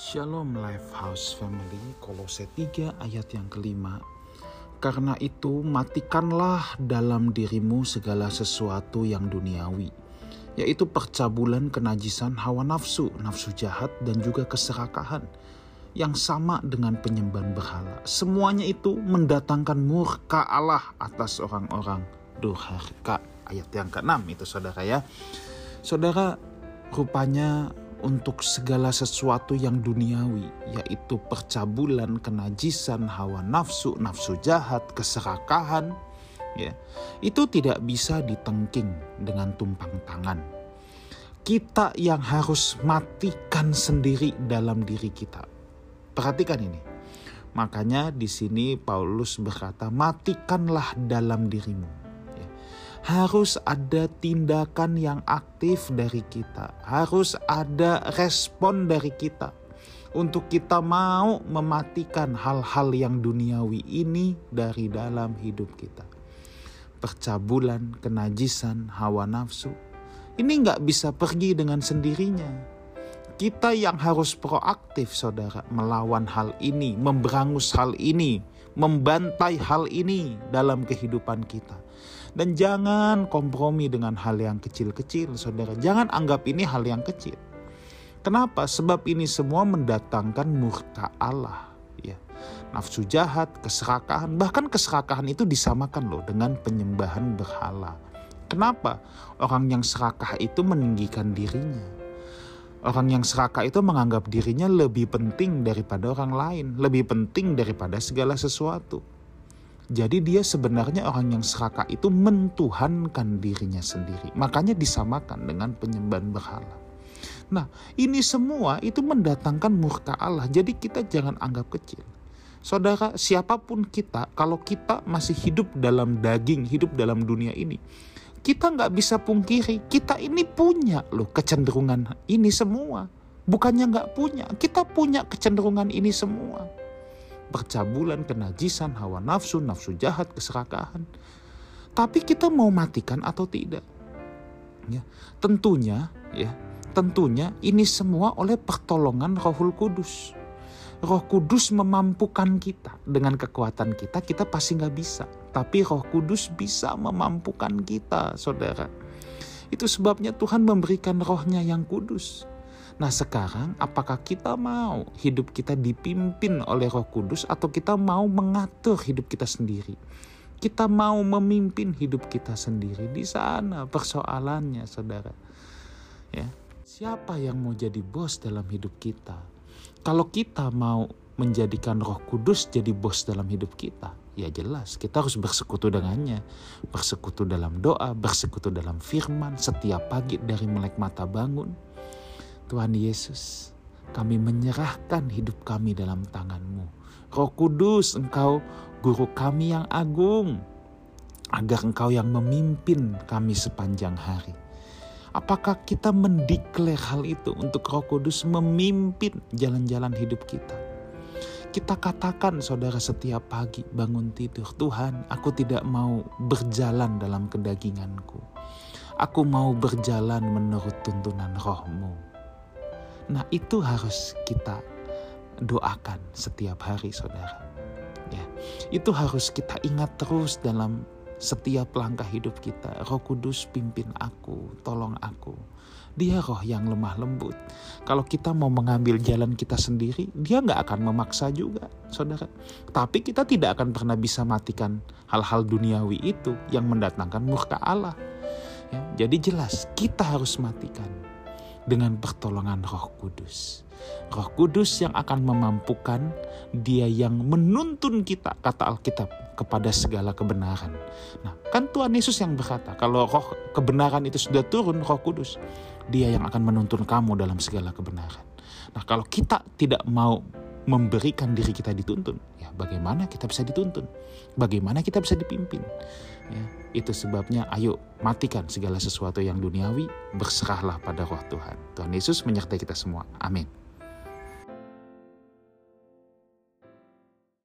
Shalom Lifehouse Family, Kolose 3 ayat yang kelima. Karena itu matikanlah dalam dirimu segala sesuatu yang duniawi, yaitu percabulan kenajisan hawa nafsu, nafsu jahat dan juga keserakahan yang sama dengan penyembahan berhala. Semuanya itu mendatangkan murka Allah atas orang-orang durhaka. Ayat yang ke-6 itu saudara ya. Saudara, rupanya untuk segala sesuatu yang duniawi, yaitu percabulan, kenajisan, hawa nafsu, nafsu jahat, keserakahan, ya, itu tidak bisa ditengking dengan tumpang tangan. Kita yang harus matikan sendiri dalam diri kita. Perhatikan ini. Makanya di sini Paulus berkata, "Matikanlah dalam dirimu." Harus ada tindakan yang aktif dari kita, harus ada respon dari kita untuk kita mau mematikan hal-hal yang duniawi ini dari dalam hidup kita. Percabulan, kenajisan, hawa nafsu, ini nggak bisa pergi dengan sendirinya. Kita yang harus proaktif, saudara, melawan hal ini, memberangus hal ini, membantai hal ini dalam kehidupan kita dan jangan kompromi dengan hal yang kecil-kecil, saudara. Jangan anggap ini hal yang kecil. Kenapa? Sebab ini semua mendatangkan murka Allah. Ya. Nafsu jahat, keserakahan, bahkan keserakahan itu disamakan loh dengan penyembahan berhala. Kenapa? Orang yang serakah itu meninggikan dirinya. Orang yang serakah itu menganggap dirinya lebih penting daripada orang lain, lebih penting daripada segala sesuatu. Jadi dia sebenarnya orang yang serakah itu mentuhankan dirinya sendiri. Makanya disamakan dengan penyembahan berhala. Nah ini semua itu mendatangkan murka Allah. Jadi kita jangan anggap kecil. Saudara siapa pun kita kalau kita masih hidup dalam daging, hidup dalam dunia ini. Kita nggak bisa pungkiri, kita ini punya loh kecenderungan ini semua. Bukannya nggak punya, kita punya kecenderungan ini semua percabulan, kenajisan, hawa nafsu, nafsu jahat, keserakahan. Tapi kita mau matikan atau tidak? Ya, tentunya ya, tentunya ini semua oleh pertolongan Rohul Kudus. Roh Kudus memampukan kita dengan kekuatan kita, kita pasti nggak bisa. Tapi Roh Kudus bisa memampukan kita, saudara. Itu sebabnya Tuhan memberikan rohnya yang kudus. Nah sekarang apakah kita mau hidup kita dipimpin oleh roh kudus atau kita mau mengatur hidup kita sendiri? Kita mau memimpin hidup kita sendiri di sana persoalannya saudara. Ya, siapa yang mau jadi bos dalam hidup kita? Kalau kita mau menjadikan Roh Kudus jadi bos dalam hidup kita, ya jelas kita harus bersekutu dengannya. Bersekutu dalam doa, bersekutu dalam firman setiap pagi dari melek mata bangun Tuhan Yesus, kami menyerahkan hidup kami dalam tangan-Mu. Roh Kudus, Engkau guru kami yang agung, agar Engkau yang memimpin kami sepanjang hari. Apakah kita mendeklar hal itu untuk Roh Kudus memimpin jalan-jalan hidup kita? Kita katakan saudara setiap pagi bangun tidur, Tuhan aku tidak mau berjalan dalam kedaginganku. Aku mau berjalan menurut tuntunan rohmu. Nah itu harus kita doakan setiap hari saudara. Ya, itu harus kita ingat terus dalam setiap langkah hidup kita. Roh Kudus pimpin aku, tolong aku. Dia roh yang lemah lembut. Kalau kita mau mengambil jalan kita sendiri, dia nggak akan memaksa juga, saudara. Tapi kita tidak akan pernah bisa matikan hal-hal duniawi itu yang mendatangkan murka Allah. Ya, jadi jelas kita harus matikan dengan pertolongan Roh Kudus. Roh Kudus yang akan memampukan dia yang menuntun kita, kata Alkitab, kepada segala kebenaran. Nah, kan Tuhan Yesus yang berkata, kalau roh kebenaran itu sudah turun, roh kudus, dia yang akan menuntun kamu dalam segala kebenaran. Nah, kalau kita tidak mau memberikan diri kita dituntun, ya bagaimana kita bisa dituntun? Bagaimana kita bisa dipimpin? Ya, itu sebabnya ayo matikan segala sesuatu yang duniawi, berserahlah pada roh Tuhan. Tuhan Yesus menyertai kita semua. Amin.